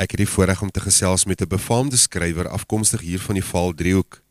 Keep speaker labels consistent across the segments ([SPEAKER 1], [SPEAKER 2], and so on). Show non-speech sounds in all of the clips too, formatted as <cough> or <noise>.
[SPEAKER 1] Ek het die voorreg om te gesels met 'n befaamde skrywer afkomstig hier van die Vaal Driehoek.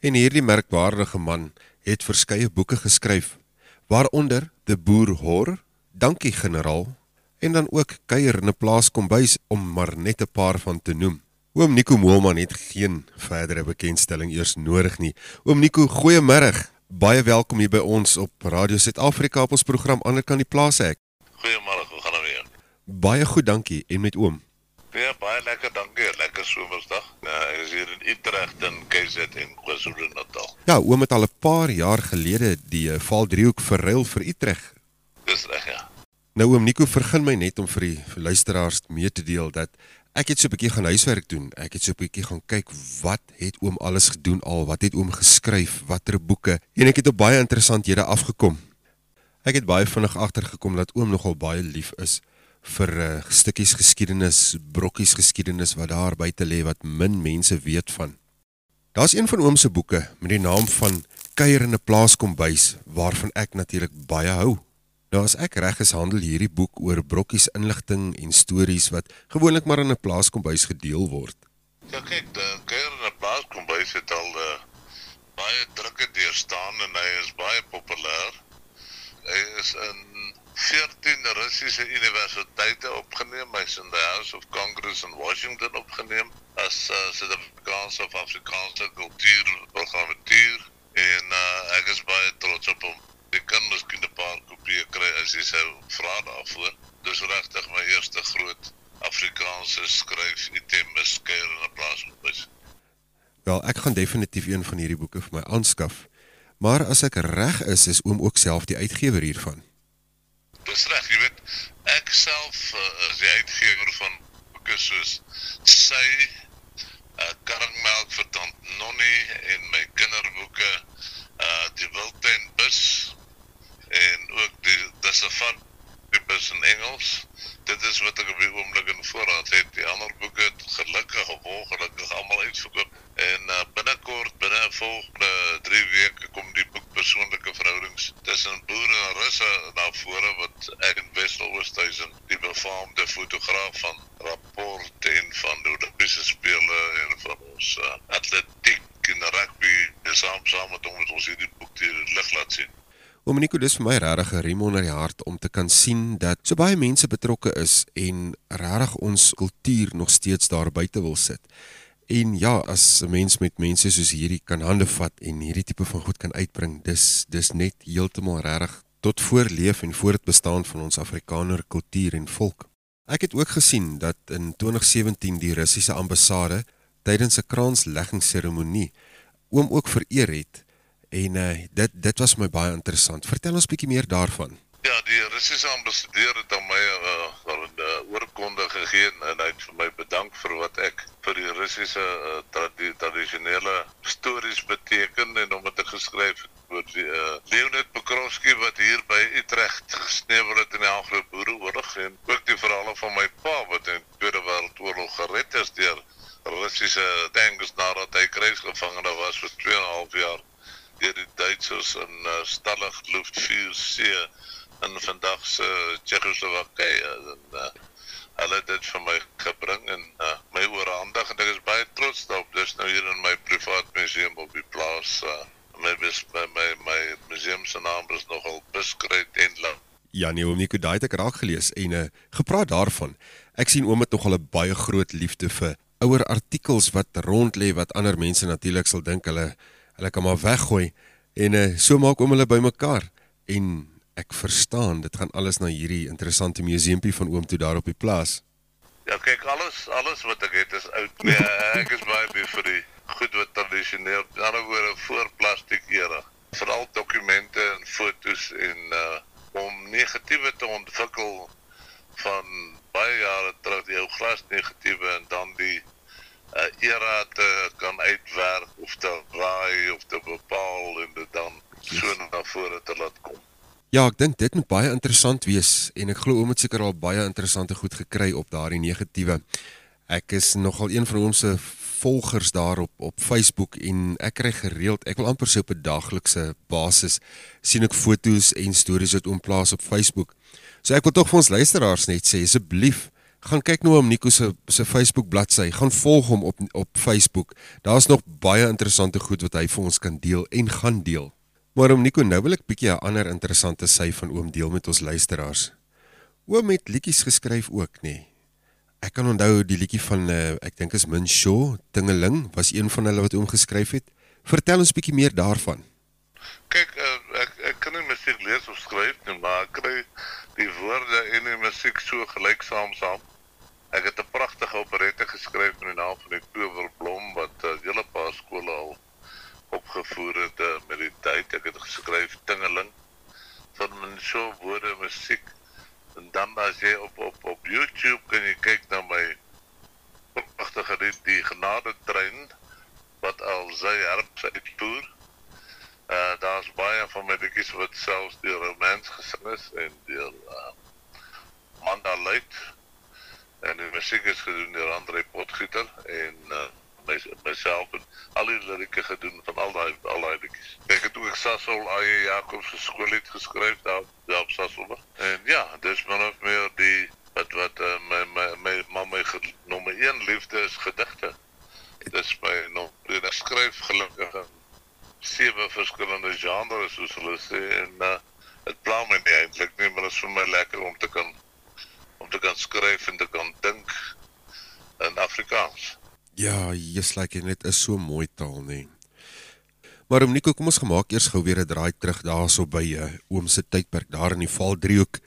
[SPEAKER 1] En hierdie merkwaardige man het verskeie boeke geskryf, waaronder De Boer Hor, Dankie Generaal en dan ook Kuier in 'n plaas kombuis om maar net 'n paar van te noem. Oom Nico Moelman het geen verdere bekendstelling eers nodig nie. Oom Nico, goeiemôre. Baie welkom hier by ons op Radio Suid-Afrika op ons program Ander kan die plaas ek.
[SPEAKER 2] Goeiemôre, hoe gaan dit weer?
[SPEAKER 1] Baie goed, dankie. En met oom?
[SPEAKER 2] Ja, baie lekker, dankie. Lekker somersdag. Ja, ek is hier in Utrecht en KZN, KwaZulu-Natal.
[SPEAKER 1] Ja, oom het al 'n paar jaar gelede die uh, Valdriehoek verruil vir Utrecht.
[SPEAKER 2] Dis reg, ja.
[SPEAKER 1] Nou oom Nico, vergun my net om vir die vir luisteraars mee te deel dat ek het so 'n bietjie gaan huiswerk doen. Ek het so 'n bietjie gaan kyk wat het oom alles gedoen al, wat het oom geskryf, watter boeke en ek het op baie interessanthede afgekom. Ek het baie vinnig agtergekom dat oom nogal baie lief is vir uh, stukkies geskiedenis, brokkies geskiedenis wat daar buite lê wat min mense weet van. Daar's een van oom se boeke met die naam van Kuier in 'n plaaskombuis waarvan ek natuurlik baie hou. Nou as ek reg is, handel hierdie boek oor brokkies inligting en stories wat gewoonlik maar in 'n plaaskombuis gedeel word.
[SPEAKER 2] Ja, kyk, kuier in 'n plaaskombuis het al uh, baie drukke deurstaan en hy is baie populêr. Hy is in 14 Russiese universiteite opgeneem. Hy's in the House of Congress in Washington opgeneem as uh, Suid-Afrikaanse of Afrikaanse kultuurprogrammatuur en uh, ek is baie trots op hom. Ek kan miskien 'n paar kopieë kry as jy sou vra daarvoor. Dis regtig my eerste groot Afrikaanse skryf item beskryf in 'n plaaskombuis.
[SPEAKER 1] Wel, ek gaan definitief een van hierdie boeke vir my aanskaf. Maar as ek reg is, is oom ook self die uitgewer hiervan.
[SPEAKER 2] Dis reg, jy weet, ek self uh, is die uitgewer van boeke soos Sy, uh, Karringmelk vir Tant Nonnie en my kinderboeke, uh Die Wildtuin Bus en ook die Dis 'n van die bus in Engels. Dit is wat ek op die oomblik in voorraad het. Die ander boeke het gelukkig of ongelukkig almal uitverkoop en uh, binnekort binne volgende 3 weke kom die boek persoonlike verhoudings tussen boere en russe na vore wat ek in Westel-Oosthuizen die befaamde fotograaf van rapport en van die Olympiese spele en van uh, atletiek en rugby saam saam met ons ons hierdie boek die lig laat sien.
[SPEAKER 1] Oom Nico, dis vir my regtig 'n riem onder die hart om te kan sien dat so baie mense betrokke is en regtig ons kultuur nog steeds daar buite wil sit. En ja, as 'n mens met mense soos hierdie kan hande vat en hierdie tipe van goed kan uitbring, dis dis net heeltemal regtig tot voorleef en voortbestaan van ons Afrikaner kultuur en volk. Ek het ook gesien dat in 2017 die Russiese ambassade tydens 'n kransleggingsseremonie oom ook vereer het en uh, dit dit was my baie interessant. Vertel ons bietjie meer daarvan.
[SPEAKER 2] Ja, die Russiese ambassadeur het aan my 'n uh, uh, oorkonde gegee en hy het vir my bedank vir wat ek vir die Russiese uh, tradi tradisionele stories beteken en om dit geskryf het oor die uh, Leonid Pokrovsky wat hier by Utrecht gesnevel het in die Anglo-Boereoorlog en ook die verhale van my pa wat in die Tweede Wêreldoorlog gered is deur Russiese tanks nadat hy krygsgevangene was vir 2 en 'n half jaar deur die Duitsers in uh, stallig Luft 4C in vandag se Tsjechoslowakye en uh, hulle het dit vir my gebring en uh, my oorhandig en ek is baie trots daarop. Dis nou hier in my privaat museum op die plaas uh, my bes, my my, my museum se naam is nogal beskryf en lang
[SPEAKER 1] Ja nee, oom Nico daai het ek raak gelees en uh, gepraat daarvan. Ek sien oom het nogal 'n baie groot liefde vir ouer artikels wat rond lê wat ander mense natuurlik sal dink hulle hulle kan maar weggooi en uh, so maak oom hulle bymekaar en ek verstaan dit gaan alles na hierdie interessante museumpie van oom toe daar op die plaas.
[SPEAKER 2] Ja, kyk alles alles wat ek het is oud. Nee, ek is baie lief vir die goed wat tradisioneel, in ander woorde voor plastiek era. Veral dokumente en fotos en uh om negatiewe te ontwikkel van baie jare terug, die ou glas negatiewe en dan die uh, era te kan uitwerk of te raai of te bepaal en dit dan so na vore te laat kom.
[SPEAKER 1] Ja, ek dink dit moet baie interessant wees en ek glo oom het seker al baie interessante goed gekry op daardie negatiewe. Ek is nogal een van ons se volgers daar op Facebook en ek kry gereeld, ek wil amper so op 'n daaglikse basis sien ek foto's en stories wat oom plaas op Facebook. So ek wil tog vir ons luisteraars net sê asseblief gaan kyk nou op Nico se se Facebook bladsy, gaan volg hom op op Facebook. Daar's nog baie interessante goed wat hy vir ons kan deel en gaan deel. Maar om Nico nou wil ek bietjie 'n ander interessante sy van oom deel met ons luisteraars. Oom het liedjies geskryf ook, nê? Nee. Ek kan onthou die liedjie van uh, ek dink is Min Shaw, Tingeling, was een van hulle wat oom geskryf het. Vertel ons bietjie meer daarvan.
[SPEAKER 2] Kyk, uh, ek ek kan nie musiek lees of skryf nie, maar ek kry die woorde en die musiek so gelyksaam saam. Ek het 'n pragtige operette geskryf met die naam van die Towerblom wat uh, eh, hele paar skole al opgevoer het uh, met die tyd. Ek het geskryf Tingeling van Min Shaw woorde musiek en dan as jy op op op YouTube kan jy kyk na my pragtige lied die genade trein wat al sy herps uitvoer. Uh daar's baie van my liedjies wat selfs deur romans gesing is en deur uh Manda Light en die musiek is gedoen deur Andre Potgieter en uh my myself en al die lirieke gedoen van al daai al daai liedjies. Ek het ook Sassol Aye Jakob se skoollied geskryf daar daar op Sassol. En ja, dis maar nog meer die wat wat uh, my my my my, my nommer 1 liefde is gedigte. Dis my nog die skryf gelukkig sewe verskillende genres soos hulle sê en uh, dit pla my nie eintlik nie, maar dit is vir my lekker om te kan om te kan skryf en te kan dink in Afrikaans.
[SPEAKER 1] Ja, jy's like en dit is so mooi taal nê. Maar om Nico, kom ons gemaak eers gou weer 'n draai terug daarso by uh, oom se tydperk daar in die Valdriehoek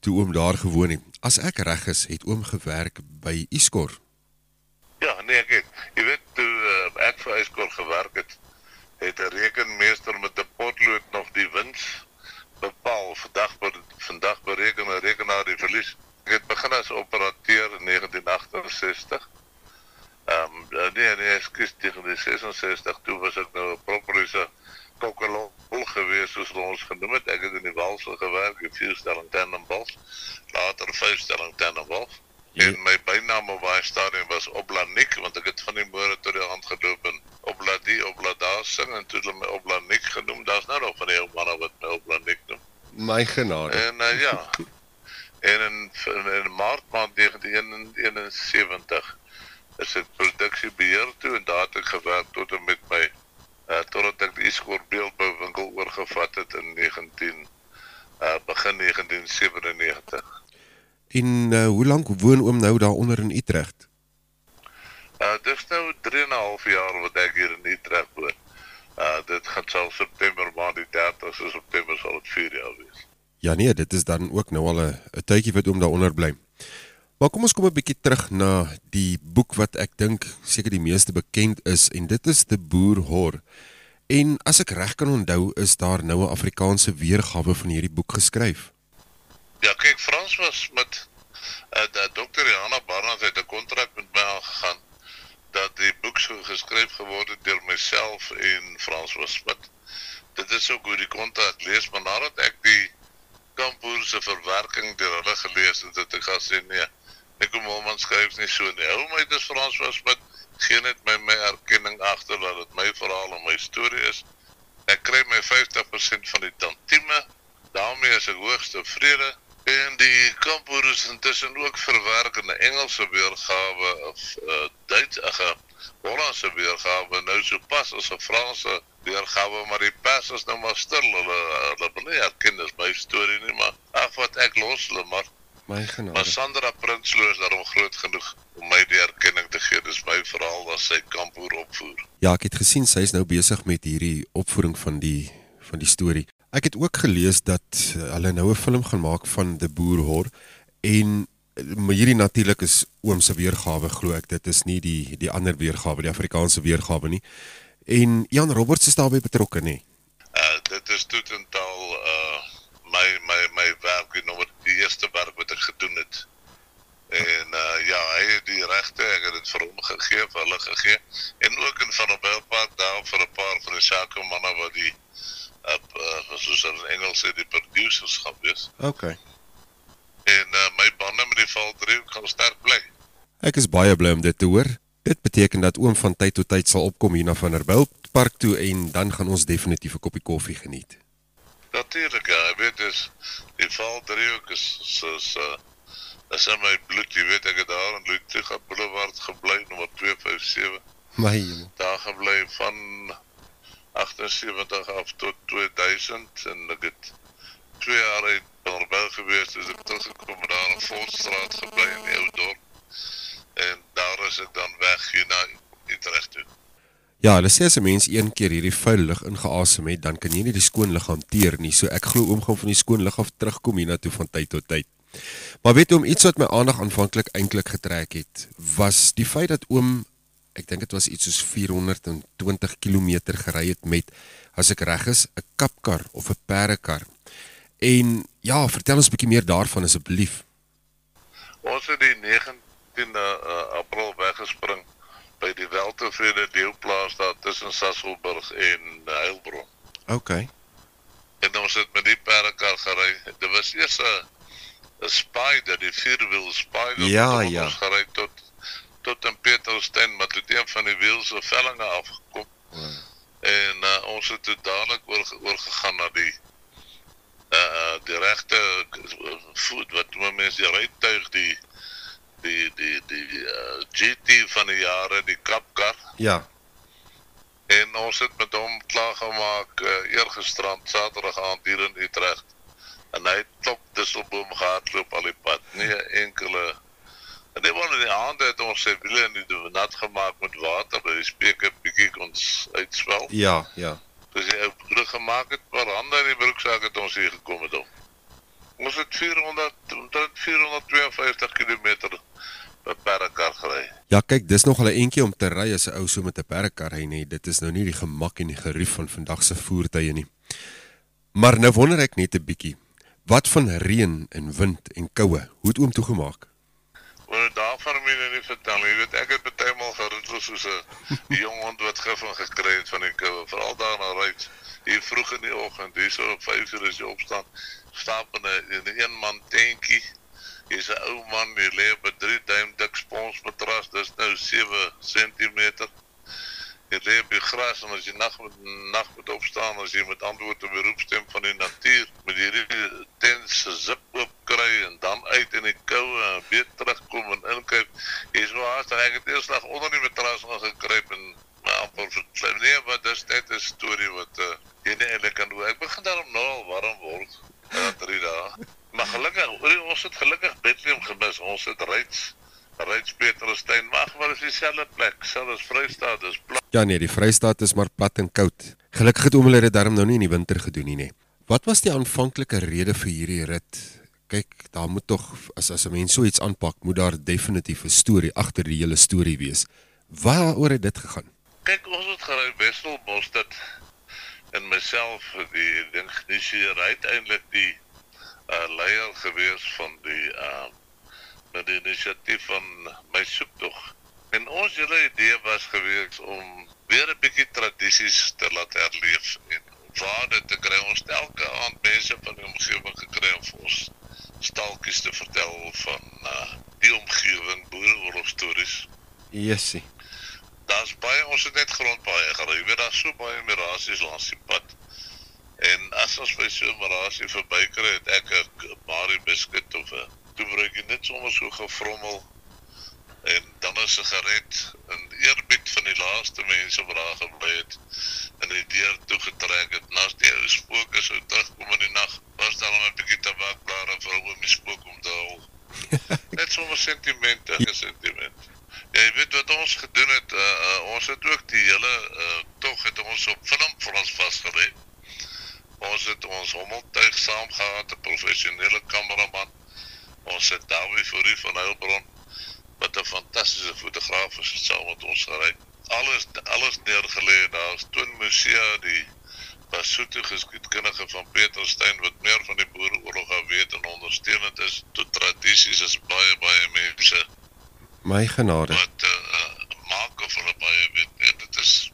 [SPEAKER 1] toe oom daar gewoon het. As ek reg is, het oom gewerk by Iskor.
[SPEAKER 2] Ja, nee, ek het. Jy weet toe uh, ek vir Iskor gewerk het 'n rekenmeester met 'n potlood nog die wins bepaal. Vandag vandag bereken 'n rekenaar die verlies. Ek het begin as operateur in 1968 Ehm um, nee nee, ekskuus tegen die 66 toe was ek nou 'n prokureur kokkelol gewees soos ons genoem het. Ek het in die Walse gewerk, in vierstelling Tannenbos. Later vyfstelling Tannenbos. Ja. En my bynaam op daai stadium was Oblanik want ek het van die moore tot die hand geloop en Obladi, Oblada sing en toe hulle my Oblanik genoem. Daar's nou nog van die manne wat my Oblanik noem.
[SPEAKER 1] My genade.
[SPEAKER 2] En uh, ja. en in, in Maart maand 1971 is dit produksiebeheer toe en daar het ek gewerk tot en met my uh, totdat ek die Iskor beeldbouwinkel oorgevat het in 19 uh, eh, begin 1997.
[SPEAKER 1] En uh, hoe lank woon oom nou daar onder in Utrecht?
[SPEAKER 2] Uh, dit is nou 3,5 jaar wat ek hier in Utrecht woon. Uh, dit gaan sal September maand die 30 so September sal het 4 jaar wees.
[SPEAKER 1] Ja nee, dit is dan ook nou al 'n tydjie wat oom daar onder bly. Maar kom ons kom 'n bietjie terug na die boek wat ek dink seker die meeste bekend is en dit is De Boer Hor. En as ek reg kan onthou, is daar nou 'n Afrikaanse weergawe van hierdie boek geskryf.
[SPEAKER 2] Ja, kyk Frans was met uh, dat Dr. Johanna Barnard het 'n kontrak met my aangegaan dat die boek so geskryf geword het deur myself en Frans was met. Dit is ook hoe die kontrak lees, maar nadat ek die kampoer se verwerking deur hulle gelees het, het ek gesê nee, Nico Molman skryf nie so nie. Hou my dis Frans was met geen net my my erkenning agter dat dit my verhaal en my storie is. Ek kry my 50% van die tantieme. daarmee is ek hoogs tevrede. En die kampoer is intussen ook verwerk in 'n Engelse weergawe of 'n uh, Duits ag 'n Hollandse weergawe nou so pas as 'n Franse weergawe maar die pers is nou maar stil hulle hulle wil nie erken dis my storie nie maar ag wat ek los hulle maar
[SPEAKER 1] My genade.
[SPEAKER 2] Maar Sandra Prinsloo is daarom groot genoeg om my die erkenning te gee. Dis my verhaal wat sy kampoer opvoer.
[SPEAKER 1] Ja, ek het gesien sy is nou besig met hierdie opvoering van die van die storie. Ek het ook gelees dat uh, hulle nou 'n film gaan maak van De Boer Hor en maar hierdie natuurlik is oom se weergawe glo ek. Dit is nie die die ander weergawe die Afrikaanse weergawe nie. En Jan Roberts is daarbey betrokke nê
[SPEAKER 2] uh, dit is totaal uh my my my werk en nommer die eerste werk wat ek gedoen het. En uh ja, hy het die regte, ek het dit vir hom gegee, vir hulle gegee. En ook in van 'n Belpark daar vir 'n paar van die sake manne wat die soos in Engels sê die producers gaan wees.
[SPEAKER 1] Okay.
[SPEAKER 2] En uh my bande met die Val 3 gaan sterk bly.
[SPEAKER 1] Ek is baie bly om dit te hoor. Dit beteken dat oom van tyd tot tyd sal opkom hier na Vanderbijlpark toe en dan gaan ons definitief 'n koppie koffie geniet.
[SPEAKER 2] Natuurlik, ja, ek weet dis die val driehoek is soos uh Dis in my bloed, jy weet ek het daar in Ludwig Boulevard gebly nommer 257.
[SPEAKER 1] My hemel.
[SPEAKER 2] Daar gebly van 78 af tot 2000 en ek het 2 jaar uit Norwel gewees, dus ek teruggekom en daar in Volksstraat gebly in die ou dorp. En daar is ek dan weg hier na Utrecht toe.
[SPEAKER 1] Ja, hulle sê as 'n mens een keer hierdie vuil lug ingeasem het, dan kan jy nie die skoon lug hanteer nie. So ek glo oom gaan van die skoon lug af terugkom hiernatoe van tyd tot tyd. Maar weet jy om iets wat my aandag aanvanklik eintlik getrek het, was die feit dat oom ek dink dit was iets soos 420 km gery het met as ek reg is, 'n kapkar of 'n perdekar. En ja, vertel ons 'n bietjie meer daarvan asseblief.
[SPEAKER 2] Ons het die 19de uh, April weggespring by die Weltevrede deelplaas daar tussen Sasselburg en Heilbron.
[SPEAKER 1] OK.
[SPEAKER 2] En ons het met die perdekar gery. Dit was eers 'n 'n Spider, die vierwiel Spider
[SPEAKER 1] Ja, ja.
[SPEAKER 2] ons gery tot tot in Peterstein, maar toe het een van die wiele se vellinge afgekom. En uh, ons het toe dadelik oor oorgegaan na die uh die regte uh, voet wat noem mense die rytuig die die die die uh, GT van die jare die kapkar
[SPEAKER 1] Ja.
[SPEAKER 2] en ons het met hom klaar gemaak uh, eergisterand Saterdag aand hier in Utrecht en hy het klop disselboom gehardloop al die pad nie 'n enkele en die wonder die aand het ons sy wiele in die nat gemaak met water dat die speke bietjie kon uitswel
[SPEAKER 1] Ja, ja.
[SPEAKER 2] Dus jy ou broek gemaak het, maar hande in die broeksak het ons hier gekom het om. Ons het 400 omtrent 452 km per kar gery.
[SPEAKER 1] Ja, kyk, dis nog 'n entjie om te ry as 'n ou so met 'n perdekar ry nie. Dit is nou nie die gemak en die gerief van vandag se voertuie nie. Maar nou wonder ek net 'n bietjie. Wat van reën en wind en koue? Hoe het oom toegemaak?
[SPEAKER 2] Oor daarvan moet jy nie vertel nie. Jy weet ek het bytelmal geritsel soos 'n <laughs> jong hond wat gif en gekry het van die koue, veral daar na ry. Hier vroeg in die oggend, hier so op 5 uur as jy opstaan, stap in 'n in 'n een man tentjie. Jy's 'n ou man, jy lê op 'n 3 duim dik sponsmatras, dis nou 7 cm. Lê op die gras en as jy nag met nag moet opstaan, as jy met antwoord op die roepstem van die natuur, met hierdie tent se zip kry en dan uit in die koue en weer terugkom en inkyk. Jy's so haastig, ek het eers slag onder die matras gaan gekruip en maar amper verslim. Nee, wat dis net 'n storie wat uh, jy nie eintlik kan hoor. Ek begin daarom nou al warm word. Ja, 3 dae. Maar gelukkig, ons het gelukkig Bethlehem gemis. Ons het Ryds Ryds Peterstein, maar maar is dieselfde plek, selfs Vrystaat, dis plat.
[SPEAKER 1] Ja nee, die Vrystaat is maar plat en koud. Gelukkig het oom hulle dit darm nou nie in die winter gedoen nie, nê. Wat was die aanvanklike rede vir hierdie rit? Kyk, daar moet tog as as 'n mens so iets aanpak, moet daar definitief 'n storie agter die hele storie wees. Waaroor het dit gegaan?
[SPEAKER 2] Kyk, ons het gery Wesselbos dit en myself die ding geïnisieer uiteindelik die uh leier gewees van die uh met die inisiatief van my soektog. En ons hele idee was gewees om weer 'n bietjie tradisies te laat herleef en waarde te kry. Ons het elke aand mense van die omgewing gekry om vir ons stalkies te vertel van uh die omgewing, boereoorlog stories
[SPEAKER 1] Jessie.
[SPEAKER 2] daar's baie ons het net grond baie gery. Jy weet daar's so baie mirasies langs die pad. En as ons by so 'n mirasie verbykry het ek 'n Marie biskit of 'n jy net sommer so gevrommel en dan 'n sigaret en eerbied van die laaste mense wat daar gebly het en die deur toe getrek het. Nas die ou spook is ou terugkom in die nag. Was daar nog 'n bietjie tabakblare vir oom die spook om te hou. <laughs> Net sommer sentimente, 'n sentiment. Ja, jy weet wat ons gedoen het, uh, uh, ons het ook die hele uh, tog het ons op film vir ons vasgelê. Ons het ons hommeltuig saam gehad, 'n professionele kameraman. Ons het Dawie Fourie van Heilbron wat 'n fantastiese fotograaf is, saam met ons gery. Alles alles neergelê. Daar's Twin Musea die Basotho geskiedkundige van Peterstein wat meer van die boereoorlog af weet en ondersteunend is tot tradisies is baie baie mense
[SPEAKER 1] My genade.
[SPEAKER 2] wat uh, maak of hulle baie weet. Nee, dit is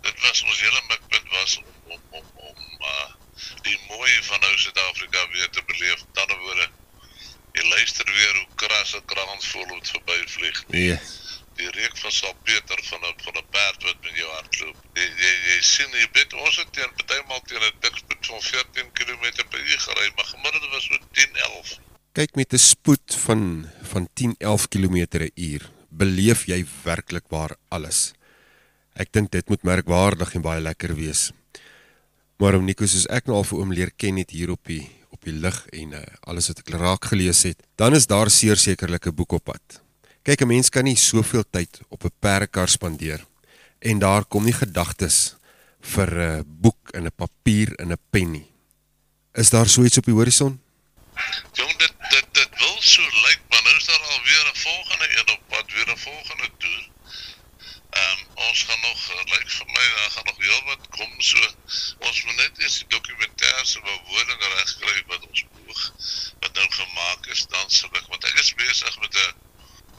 [SPEAKER 2] dit was ons hele mikpunt was om om om, om uh, die mooi van nou Suid-Afrika weer te beleef. Ander woorde, jy luister weer hoe krasse kraans volop verbyvlieg.
[SPEAKER 1] Nee.
[SPEAKER 2] Die reuk van salpeter van 'n van 'n perd wat met jou hardloop. Jy jy, jy sien jy weet ons het teen partymal teen 'n dikspoed van 14 km per uur gery, maar gemiddeld was so 10 11.
[SPEAKER 1] kyk met 'n spoed van van 10 11 km/h, beleef jy werklik waar alles. Ek dink dit moet merkwaardig en baie lekker wees. Maar om Nico soos ek nou al vir oom leer ken het hier op die op die lig en uh, alles wat ek raak gelees het, dan is daar seker sekerlik 'n boek op pad. Kyk, 'n mens kan nie soveel tyd op 'n perdekar spandeer en daar kom nie gedagtes vir 'n boek en 'n papier en 'n pen nie. Is daar so iets op die horison?
[SPEAKER 2] Jong, dit dit dit wil so lyk, maar nou is daar alweer 'n volgende een op pad, weer 'n volgende ons gaan nog uh, lyk vir my daar gaan nog heel wat kom so. Ons moet net eers die dokumentêre se bewoning regkry wat ons boog wat nou gemaak is dan sal ek want ek is besig met 'n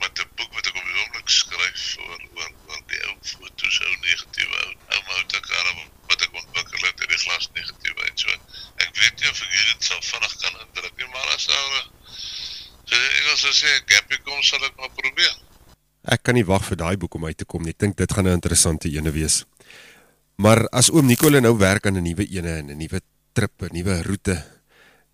[SPEAKER 2] met 'n boek wat ek op die oomblik skryf oor oor oor die ou foto's ou negatiewe ou ou motorkarre wat ek ontwikkel het in die glas negatiewe en so. Ek weet nie of ek dit sal vinnig kan indruk nie, maar as daar so Engels sê gapie kom sal ek maar probeer.
[SPEAKER 1] Ek kan nie wag vir daai boek om uit te kom nie. Ek dink dit gaan 'n interessante ene wees. Maar as oom Nicole nou werk aan 'n nuwe ene en 'n nuwe trip, 'n nuwe roete,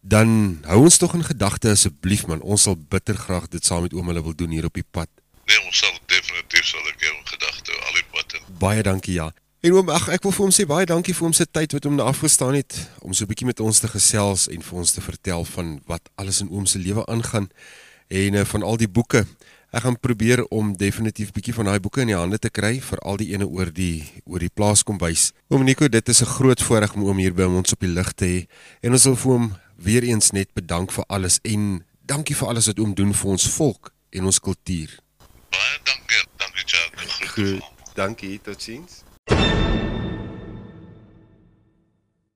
[SPEAKER 1] dan hou ons tog in gedagte asseblief man. Ons sal bitter graag dit saam met oom hulle wil doen hier op die pad.
[SPEAKER 2] Nee, ons sal definitief sal ek jou in gedagte al die pad in.
[SPEAKER 1] Baie dankie ja. En oom, ag ek wil vir hom sê baie dankie vir hom se tyd wat hom na afgestaan het om so 'n bietjie met ons te gesels en vir ons te vertel van wat alles in oom se lewe aangaan en uh, van al die boeke. Ek gaan probeer om definitief bietjie van daai boeke in die hande te kry vir al die ene oor die oor die plaas kom wys. Oom Nico, dit is 'n groot voorreg om oom hier by ons op die lig te hê en ons wil vir hom weer eens net bedank vir alles en dankie vir alles wat oom doen vir ons volk en ons kultuur.
[SPEAKER 2] Baie dankie. Dankie Jacques.
[SPEAKER 1] Goed. Dankie. Totsiens.